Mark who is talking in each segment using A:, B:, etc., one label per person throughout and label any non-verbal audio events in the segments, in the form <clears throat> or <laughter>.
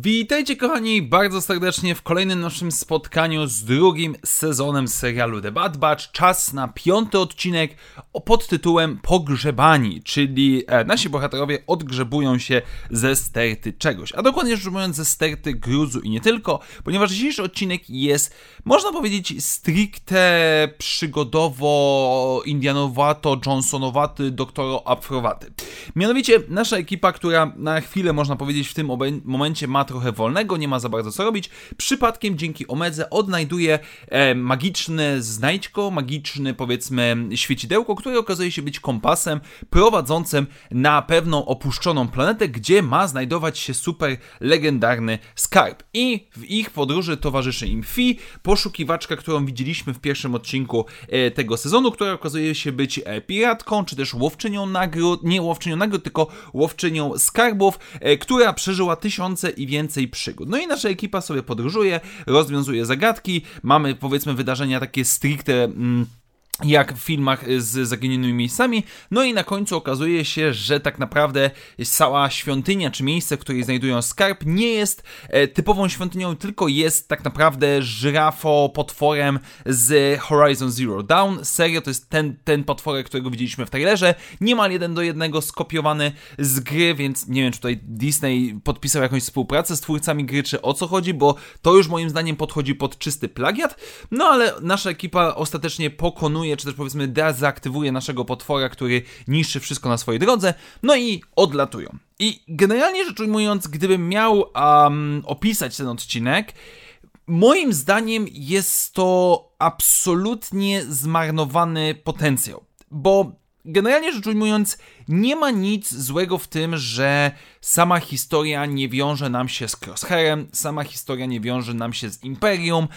A: Witajcie kochani bardzo serdecznie w kolejnym naszym spotkaniu z drugim sezonem serialu The Bad Batch. Czas na piąty odcinek pod tytułem Pogrzebani, czyli e, nasi bohaterowie odgrzebują się ze sterty czegoś, a dokładnie rzecz ujmując ze sterty gruzu i nie tylko, ponieważ dzisiejszy odcinek jest, można powiedzieć, stricte przygodowo, indianowato, Johnsonowaty, doktoro afrowaty. Mianowicie nasza ekipa, która na chwilę, można powiedzieć, w tym momencie ma trochę wolnego, nie ma za bardzo co robić, przypadkiem dzięki Omedze odnajduje e, magiczne znajdźko, magiczny powiedzmy świecidełko, które okazuje się być kompasem prowadzącym na pewną opuszczoną planetę, gdzie ma znajdować się super legendarny skarb. I w ich podróży towarzyszy im Fi, poszukiwaczka, którą widzieliśmy w pierwszym odcinku e, tego sezonu, która okazuje się być e, piratką, czy też łowczynią nagród, nie łowczynią nagród, tylko łowczynią skarbów, e, która przeżyła tysiące i więcej przygód. No i nasza ekipa sobie podróżuje, rozwiązuje zagadki, mamy powiedzmy wydarzenia takie stricte. Mm, jak w filmach z zaginionymi miejscami. No i na końcu okazuje się, że tak naprawdę cała świątynia, czy miejsce, w której znajdują skarb, nie jest e, typową świątynią, tylko jest tak naprawdę żyrafo-potworem z Horizon Zero Dawn. Serio, to jest ten, ten potworek, którego widzieliśmy w trailerze. Niemal jeden do jednego skopiowany z gry, więc nie wiem, czy tutaj Disney podpisał jakąś współpracę z twórcami gry, czy o co chodzi, bo to już moim zdaniem podchodzi pod czysty plagiat. No ale nasza ekipa ostatecznie pokonuje czy też powiedzmy dezaktywuje naszego potwora, który niszczy wszystko na swojej drodze, no i odlatują. I generalnie rzecz ujmując, gdybym miał um, opisać ten odcinek, moim zdaniem jest to absolutnie zmarnowany potencjał, bo generalnie rzecz ujmując, nie ma nic złego w tym, że sama historia nie wiąże nam się z Crosshairem, sama historia nie wiąże nam się z Imperium,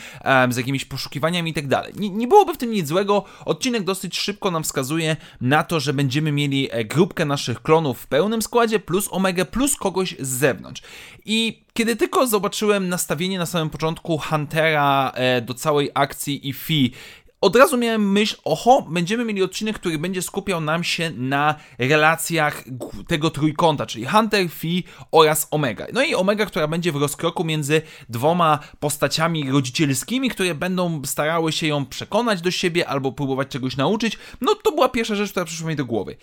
A: z jakimiś poszukiwaniami itd. Tak nie, nie byłoby w tym nic złego. Odcinek dosyć szybko nam wskazuje na to, że będziemy mieli e, grupkę naszych klonów w pełnym składzie, plus Omega, plus kogoś z zewnątrz. I kiedy tylko zobaczyłem nastawienie na samym początku Huntera e, do całej akcji i Fi od razu miałem myśl, oho, będziemy mieli odcinek, który będzie skupiał nam się na relacjach tego trójkąta, czyli Hunter, Fi oraz Omega. No i Omega, która będzie w rozkroku między dwoma postaciami rodzicielskimi, które będą starały się ją przekonać do siebie albo próbować czegoś nauczyć. No to była pierwsza rzecz, która przyszła mi do głowy.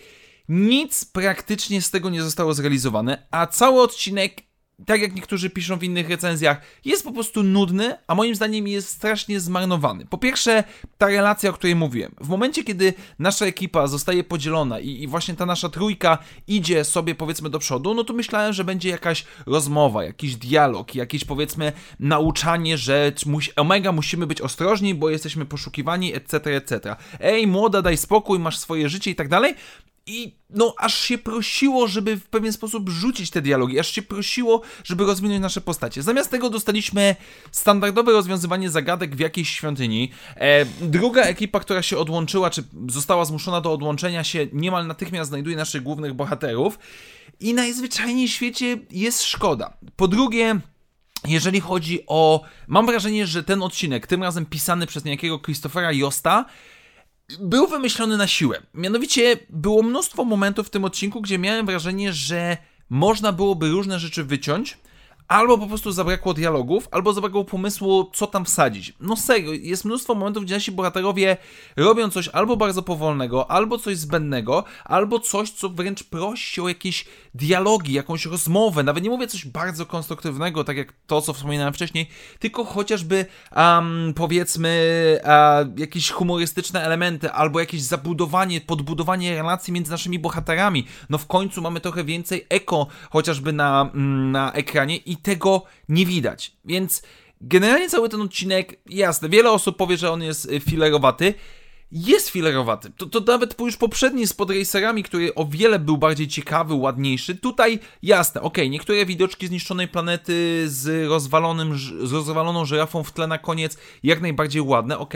A: Nic praktycznie z tego nie zostało zrealizowane, a cały odcinek tak jak niektórzy piszą w innych recenzjach, jest po prostu nudny, a moim zdaniem jest strasznie zmarnowany. Po pierwsze, ta relacja, o której mówiłem. W momencie, kiedy nasza ekipa zostaje podzielona i, i, właśnie ta nasza trójka idzie sobie powiedzmy do przodu, no to myślałem, że będzie jakaś rozmowa, jakiś dialog, jakieś powiedzmy nauczanie, że Omega musimy być ostrożni, bo jesteśmy poszukiwani, etc., etc. Ej, młoda, daj spokój, masz swoje życie i tak dalej. I no, aż się prosiło, żeby w pewien sposób rzucić te dialogi, aż się prosiło, żeby rozwinąć nasze postacie. Zamiast tego dostaliśmy standardowe rozwiązywanie zagadek w jakiejś świątyni. E, druga ekipa, która się odłączyła, czy została zmuszona do odłączenia się, niemal natychmiast znajduje naszych głównych bohaterów. I najzwyczajniej w świecie jest szkoda. Po drugie, jeżeli chodzi o. Mam wrażenie, że ten odcinek, tym razem pisany przez niejakiego Christophera Josta, był wymyślony na siłę. Mianowicie było mnóstwo momentów w tym odcinku, gdzie miałem wrażenie, że można byłoby różne rzeczy wyciąć, albo po prostu zabrakło dialogów, albo zabrakło pomysłu, co tam wsadzić. No serio, jest mnóstwo momentów, gdzie nasi bohaterowie robią coś albo bardzo powolnego, albo coś zbędnego, albo coś, co wręcz prosi o jakieś dialogi, jakąś rozmowę. Nawet nie mówię coś bardzo konstruktywnego, tak jak to, co wspominałem wcześniej, tylko chociażby um, powiedzmy jakieś humorystyczne elementy, albo jakieś zabudowanie, podbudowanie relacji między naszymi bohaterami. No w końcu mamy trochę więcej eko chociażby na, mm, na ekranie i tego nie widać. Więc generalnie cały ten odcinek, jasne, wiele osób powie, że on jest y, filerowaty. Jest filerowaty. To, to nawet już poprzedni z podracerami, który o wiele był bardziej ciekawy, ładniejszy. Tutaj jasne, ok, niektóre widoczki zniszczonej planety z rozwalonym, z rozwaloną żyrafą w tle na koniec, jak najbardziej ładne, ok,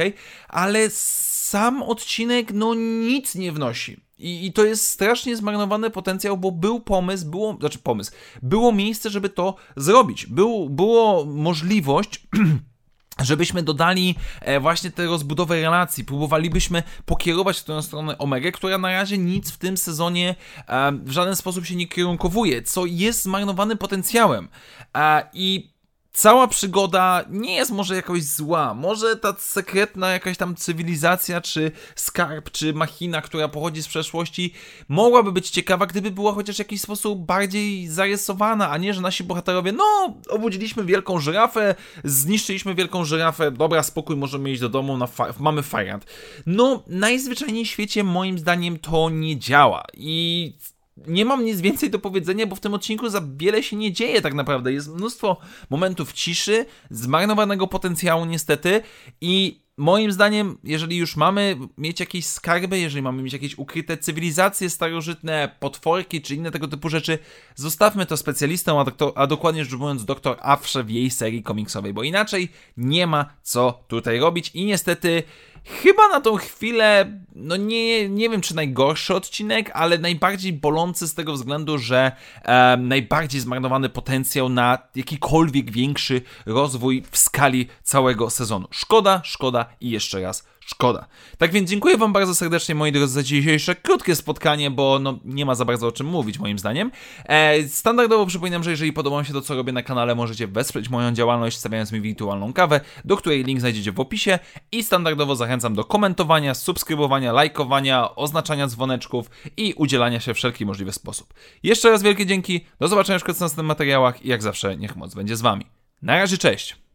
A: ale sam odcinek no nic nie wnosi. I, I, to jest strasznie zmarnowany potencjał, bo był pomysł, było, znaczy pomysł, było miejsce, żeby to zrobić. Był, było możliwość <clears throat> żebyśmy dodali e, właśnie tę rozbudowę relacji, próbowalibyśmy pokierować w tę stronę Omegę, która na razie nic w tym sezonie e, w żaden sposób się nie kierunkowuje, co jest zmarnowanym potencjałem. E, I cała przygoda nie jest może jakoś zła. Może ta sekretna jakaś tam cywilizacja, czy skarb, czy machina, która pochodzi z przeszłości, mogłaby być ciekawa, gdyby była chociaż w jakiś sposób bardziej zarysowana, a nie, że nasi bohaterowie, no, obudziliśmy wielką żyrafę, zniszczyliśmy wielką żyrafę, dobra, spokój, możemy iść do domu, na fa mamy fajrant. No, najzwyczajniej w świecie, moim zdaniem, to nie działa. I nie mam nic więcej do powiedzenia, bo w tym odcinku za wiele się nie dzieje tak naprawdę. Jest mnóstwo momentów ciszy, zmarnowanego potencjału niestety i moim zdaniem, jeżeli już mamy mieć jakieś skarby, jeżeli mamy mieć jakieś ukryte cywilizacje starożytne, potworki czy inne tego typu rzeczy, zostawmy to specjalistą, a, doktor, a dokładnie rzecz mówiąc doktor Afrze w jej serii komiksowej, bo inaczej nie ma co tutaj robić i niestety chyba na tą chwilę, no nie, nie wiem czy najgorszy odcinek, ale najbardziej bolący z tego względu, że e, najbardziej zmarnowany potencjał na jakikolwiek większy rozwój w skali całego sezonu. Szkoda, szkoda i jeszcze raz Szkoda. Tak więc dziękuję Wam bardzo serdecznie, moi drodzy, za dzisiejsze krótkie spotkanie, bo no, nie ma za bardzo o czym mówić, moim zdaniem. E, standardowo przypominam, że jeżeli podoba Wam się to, co robię na kanale, możecie wesprzeć moją działalność, stawiając mi wirtualną kawę, do której link znajdziecie w opisie. I standardowo zachęcam do komentowania, subskrybowania, lajkowania, oznaczania dzwoneczków i udzielania się w wszelki możliwy sposób. Jeszcze raz wielkie dzięki, do zobaczenia w następnych materiałach i jak zawsze niech moc będzie z Wami. Na razie, cześć!